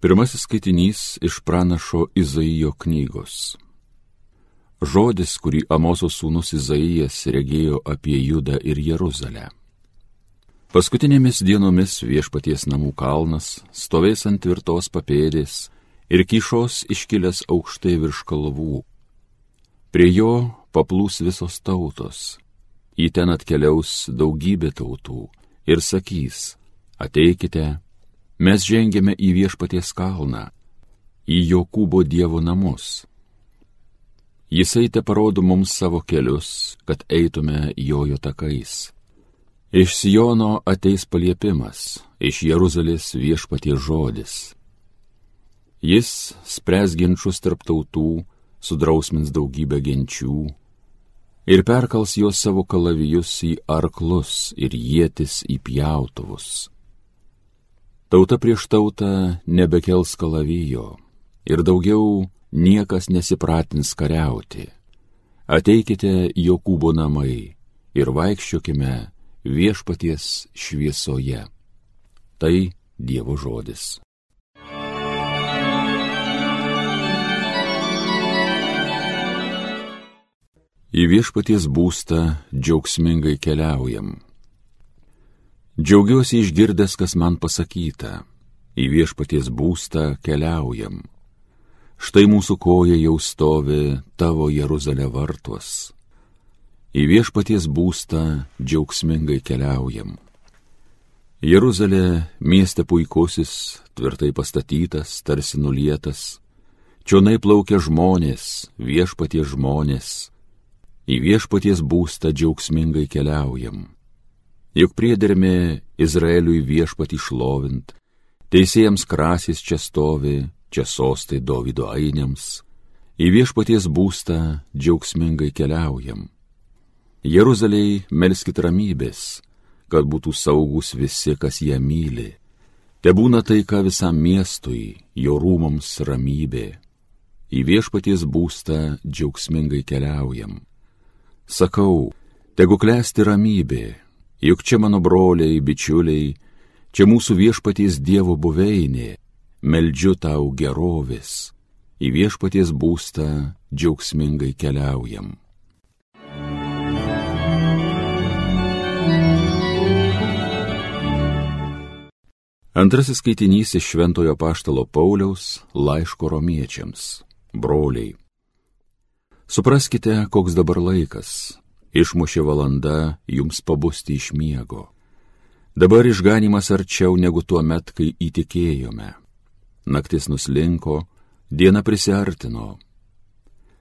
Pirmasis skaitinys iš pranašo Izaijo knygos. Žodis, kurį Amoso sūnus Izaijas regėjo apie Judą ir Jeruzalę. Paskutinėmis dienomis viešpaties namų kalnas stovės ant tvirtos papėdės ir kyšos iškilęs aukštai virš kalvų. Prie jo paplūs visos tautos. Į ten atkeliaus daugybė tautų ir sakys, ateikite, mes žengėme į viešpaties kalną, į Jokūbo Dievo namus. Jisai te parodo mums savo kelius, kad eitume jojo takais. Iš Sijono ateis paliepimas, iš Jeruzalės viešpaties žodis. Jis spręs ginčius tarp tautų, sudrausmins daugybę genčių ir perkals juos savo kalavijus į arklus ir jėtis į pjautuvus Tauta prieš tautą nebekels kalavijo ir daugiau niekas nesipratins kariauti. Ateikite Jokūbo namai ir vaikščiokime viešpaties šviesoje. Tai Dievo žodis. Į viešpaties būstą džiaugsmingai keliaujam Džiaugiuosi išgirdęs, kas man pasakyta, į viešpaties būstą keliaujam. Štai mūsų koja jau stovi tavo Jeruzalė vartuos. Į viešpaties būstą džiaugsmingai keliaujam. Jeruzalė mieste puikusis, tvirtai pastatytas, tarsi nulietas. Čionai plaukia žmonės, viešpaties žmonės. Į viešpaties būstą džiaugsmingai keliaujam juk priedermė Izraeliui viešpatį šlovint, teisėjams krasis čia stovi, čia sostai Davido ainiams, į viešpaties būstą džiaugsmingai keliaujam. Jeruzaliai melskit ramybės, kad būtų saugus visi, kas ją myli. Te būna taika visam miestui, jo rūmams ramybė. Į viešpaties būstą džiaugsmingai keliaujam. Sakau, tegu klesti ramybė, juk čia mano broliai, bičiuliai, čia mūsų viešpaties Dievo buveinė, meldžiu tau gerovės, į viešpaties būstą džiaugsmingai keliaujam. Antrasis skaitinys iš Šventojo Paštalo Pauliaus laiško romiečiams. Broliai. Supraskite, koks dabar laikas išmušė valanda jums pabusti iš miego. Dabar išganimas arčiau negu tuo met, kai įtikėjome. Naktis nuslinko, diena prisartino.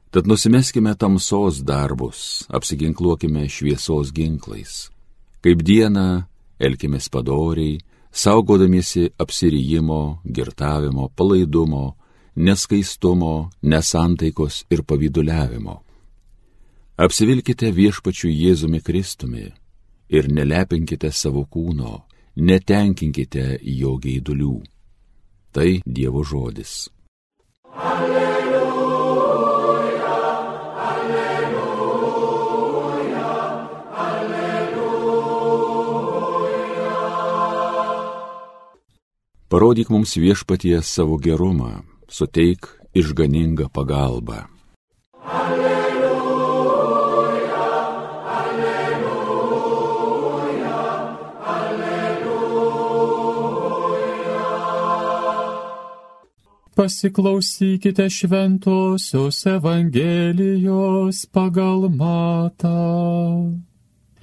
Tad nusimeskime tamsos darbus, apsiginkluokime šviesos ginklais. Kaip diena, elkimės padoriai, saugodamiesi apsirijimo, girtavimo, palaidumo, neskaistumo, nesantaikos ir pavyduliavimo Apsivilkite viešpačiu Jėzumi Kristumi ir nelepinkite savo kūno, netenkinkite jo geidulių. Tai Dievo žodis. Alleluja, alleluja, alleluja. Parodyk mums viešpatie savo gerumą, suteik išganingą pagalbą. Pasiklausykite šventosios Evangelijos pagal matą.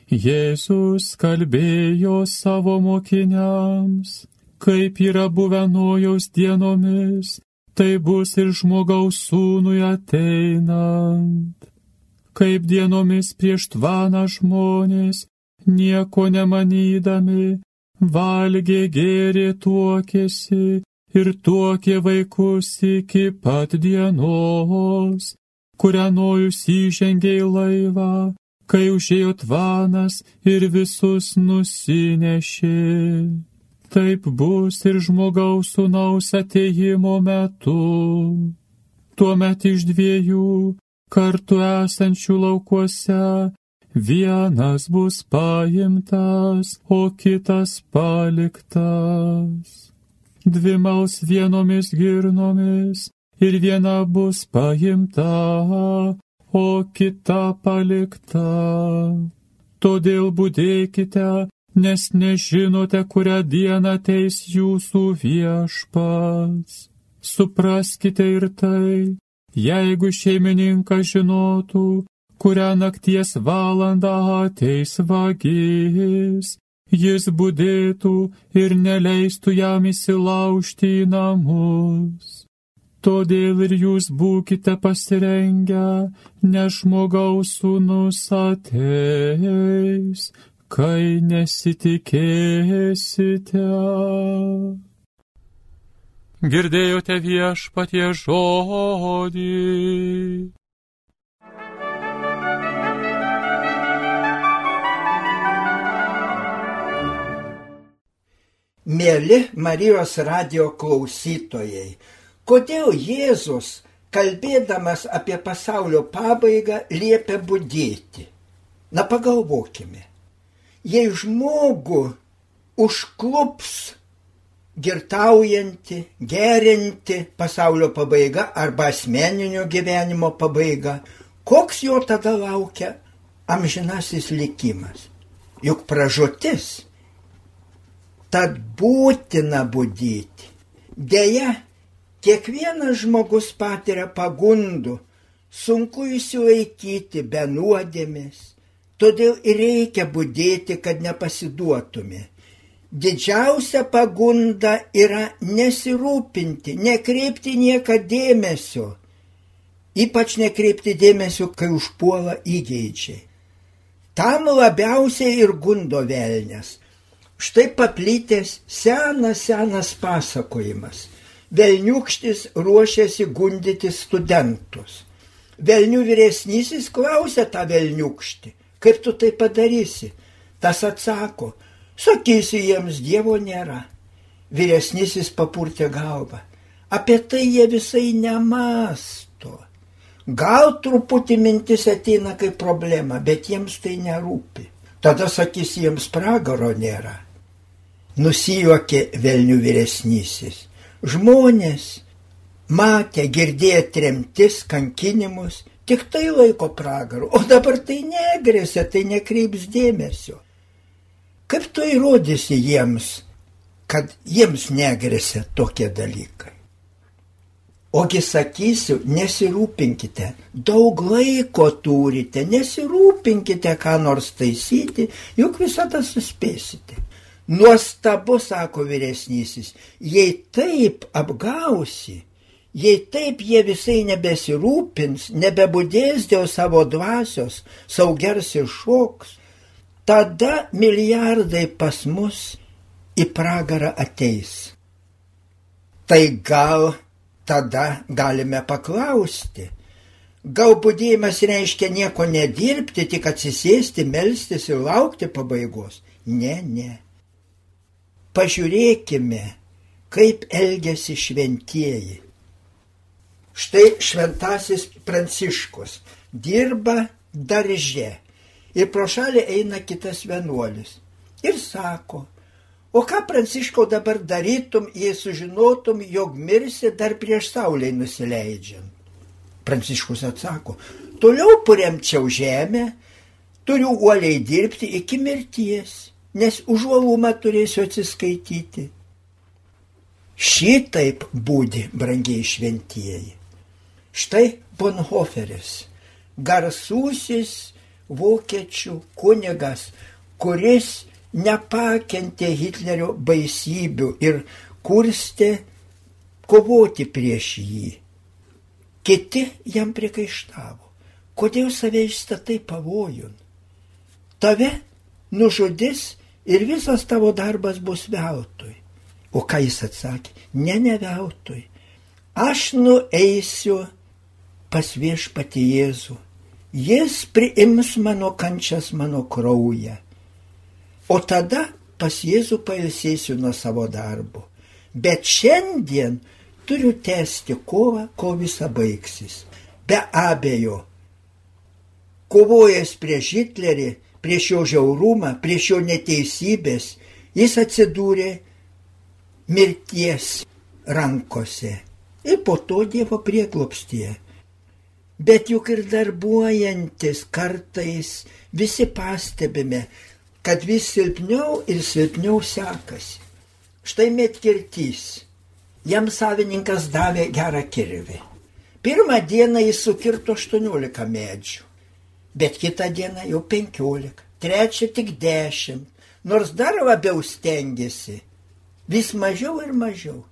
Jėzus kalbėjo savo mokiniams, kaip yra buvę nojaus dienomis, tai bus ir žmogaus sūnui ateinant. Kaip dienomis prieš tvaną žmonės, nieko nemanydami, valgė, gėrė, tuokėsi ir tuokė vaikus iki pat dienos, kurią nojus įžengė į laivą, kai užėjo tvanas ir visus nusinešė. Taip bus ir žmogaus sunaus ateimo metu. Tuomet iš dviejų kartu esančių laukuose vienas bus paimtas, o kitas paliktas. Dvi mals vienomis girnomis ir viena bus paimta, o kita palikta. Todėl būdėkite, nes nežinote, kurią dieną ateis jūsų viešpats. Supraskite ir tai, jeigu šeimininkas žinotų, kurią nakties valandą ateis vagis, jis būdėtų ir neleistų jam įsilaužti į namus. Todėl ir jūs būkite pasirengę, nes žmogaus sūnus ateis, kai nesitikėsite. Girdėjote viešpatie žodį. Mėly Marijos radio klausytojai, kodėl Jėzus, kalbėdamas apie pasaulio pabaigą, liepia būdėti? Na pagalvokime, jei žmogų užklups girtaujanti, gerinti pasaulio pabaiga arba asmeninio gyvenimo pabaiga, koks jo tada laukia amžinasis likimas. Juk pražutis. Tad būtina būdyti. Deja, kiekvienas žmogus patiria pagundų, sunku įsilaikyti be nuodėmės, todėl ir reikia būdėti, kad nepasiduotumė didžiausia pagunda yra nesirūpinti, nekreipti nieką dėmesio, ypač nekreipti dėmesio, kai užpuola įgeidžiai. Tam labiausiai ir gundo velnės. Štai paplytęs senas, senas pasakojimas. Velniukštis ruošiasi gundyti studentus. Velnių vyresnysis klausia tą velniukštį, kaip tu tai padarysi. Tas atsako, Sakysi jiems Dievo nėra. Vyresnysis papurtė galvą. Apie tai jie visai nemasto. Gal truputį mintis ateina kaip problema, bet jiems tai nerūpi. Tada sakys jiems pragaro nėra. Nusijuokė Velnių vyresnysis. Žmonės matė, girdėjo tremtis, kankinimus, tik tai laiko pragaru, o dabar tai negrėsia, tai nekreips dėmesio. Kaip tu įrodysi jiems, kad jiems negresia tokie dalykai? Ogi sakysiu, nesirūpinkite, daug laiko turite, nesirūpinkite, ką nors taisyti, juk visada suspėsite. Nuostabu, sako vyresnysis, jei taip apgausi, jei taip jie visai nebesirūpins, nebebudės dėl savo dvasios, saugers ir šoks, tada milijardai pas mus į pragarą ateis. Tai gal tada galime paklausti, gal būdėjimas reiškia nieko nedirbti, tik atsisėsti, melstis ir laukti pabaigos? Ne, ne. Pažiūrėkime, kaip elgesi šventieji. Štai šventasis Pranciškus dirba darže ir pro šalį eina kitas vienuolis. Ir sako, o ką Pranciškau dabar darytum, jei sužinotum, jog mirsi dar prieš saulei nusileidžiant? Pranciškus atsako, toliau puremčiau žemę, turiu uoliai dirbti iki mirties, nes už uolumą turėsiu atsiskaityti. Šitaip būdi, brangiai šventieji. Štai Bonhoferis, garsusis vokiečių kunigas, kuris nepakentė Hitlerio baisybių ir kurstė kovoti prieš jį. Kiti jam priekaištavo, kodėl save išstatai pavojun. Tave nužudis ir visas tavo darbas bus veltui. O ką jis atsakė? Ne, ne veltui. Aš nueisiu pas viešpati Jėzų Jis priims mano kančias, mano kraują. O tada pas Jėzų pailsėsiu nuo savo darbo. Bet šiandien turiu tęsti kovą, kol visa baigsis. Be abejo, kovojęs prieš Hitlerį, prieš jo žiaurumą, prieš jo neteisybės, jis atsidūrė mirties rankose ir po to Dievo prieglopstie. Bet juk ir darbuojantis kartais visi pastebime, kad vis silpniau ir silpniau sekasi. Štai metkirtys. Jam savininkas davė gerą kirvį. Pirmą dieną jis sukirto 18 medžių, bet kitą dieną jau 15, trečią tik 10, nors dar labiau stengiasi. Vis mažiau ir mažiau.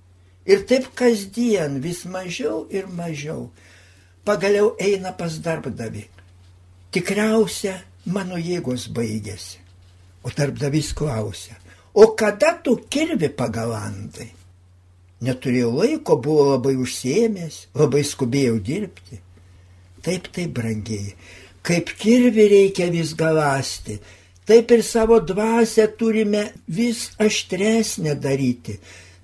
Ir taip kasdien vis mažiau ir mažiau. Pagaliau eina pas darbdavį. Tikriausia, mano jėgos baigėsi. O darbdavys klausia, o kada tu kirvi pagalandai? Neturėjau laiko, buvo labai užsiemęs, labai skubėjau dirbti. Taip, taip, brangiai, kaip kirvi reikia vis galasti, taip ir savo dvasę turime vis aštresnę daryti,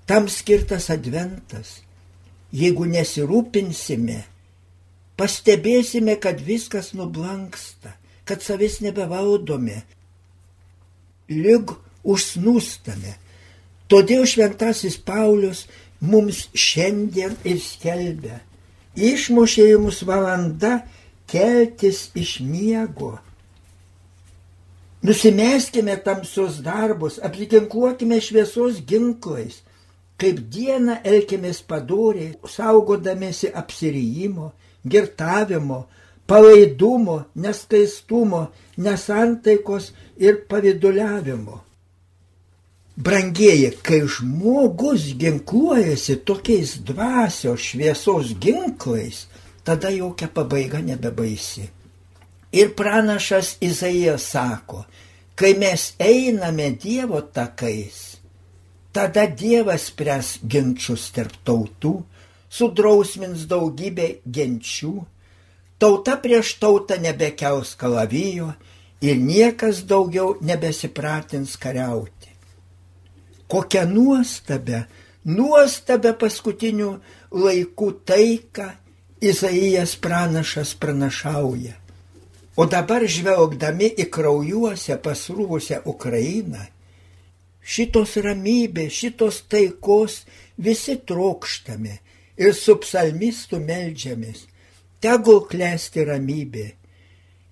Tam skirtas adventas. Jeigu nesirūpinsime, pastebėsime, kad viskas nublanksta, kad savęs nebevaldome, lyg užsnūstame. Todėl šventasis Paulius mums šiandien ir skelbia. Išmušė jums valanda keltis iš miego. Nusimeskime tamsius darbus, apsiginkluokime šviesos ginklais kaip dieną elkėmės padoriai, saugodamėsi apsirijimo, girtavimo, palaidumo, neskaistumo, nesantaikos ir paviduliavimo. Brangieji, kai žmogus ginkluojasi tokiais dvasios šviesos ginklais, tada jokia pabaiga nebebaisi. Ir pranašas Izaijas sako, kai mes einame Dievo takais, Tada Dievas spręs ginčius tarp tautų, sudrausmins daugybę genčių, tauta prieš tautą nebekels kalavijo ir niekas daugiau nebesipratins kariauti. Kokią nuostabę, nuostabę paskutinių laikų taiką Izaijas pranašas pranašauja. O dabar žvelgdami į kraujuose pasrūvusią Ukrainą, šitos ramybės, šitos taikos visi trokštame ir su psalmistu melžiamės. Tegul klesti ramybė.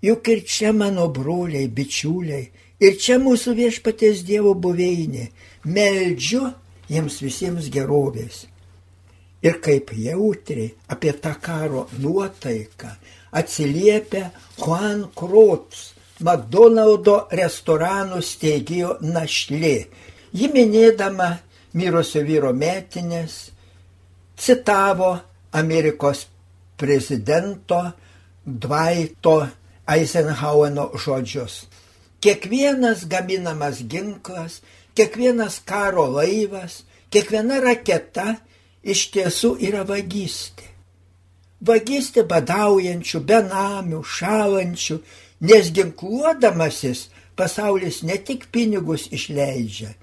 Juk ir čia mano broliai, bičiuliai, ir čia mūsų viešpatės Dievo buveinė. Meldžiu jiems visiems gerovės. Ir kaip jautri apie tą karo nuotaiką atsiliepia Juan Krots, McDonald'o restoranų steigėjo našlė. Ji minėdama mirusio vyro metinės citavo Amerikos prezidento Dvaito Eisenhoweno žodžius. Kiekvienas gaminamas ginklas, kiekvienas karo laivas, kiekviena raketa iš tiesų yra vagystė. Vagystė badaujančių, benamių, šalančių, Nes ginkluodamasis pasaulis ne tik pinigus išleidžia,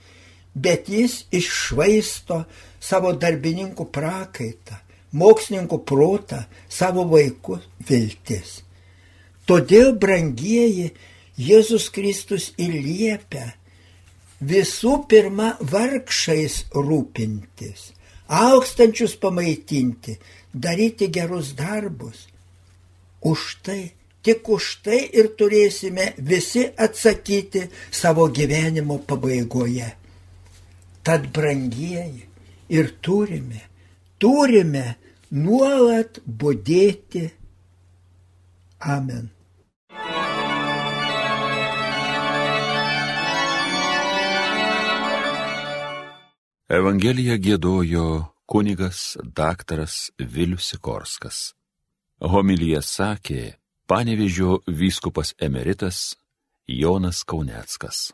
bet jis iššvaisto savo darbininkų prakaitą, mokslininkų protą, savo vaikų viltis. Todėl, brangieji, Jėzus Kristus ir liepia visų pirma vargšais rūpintis, aukstančius pamaitinti, daryti gerus darbus. Už tai Tik už tai ir turėsime visi atsakyti savo gyvenimo pabaigoje. Tad brangieji ir turime, turime nuolat būdėti. Amen. Evangeliją gėdojo kunigas daktaras Vilius Sikorskas. Homilyje sakė Panevižio vyskupas emeritas Jonas Kauneckas.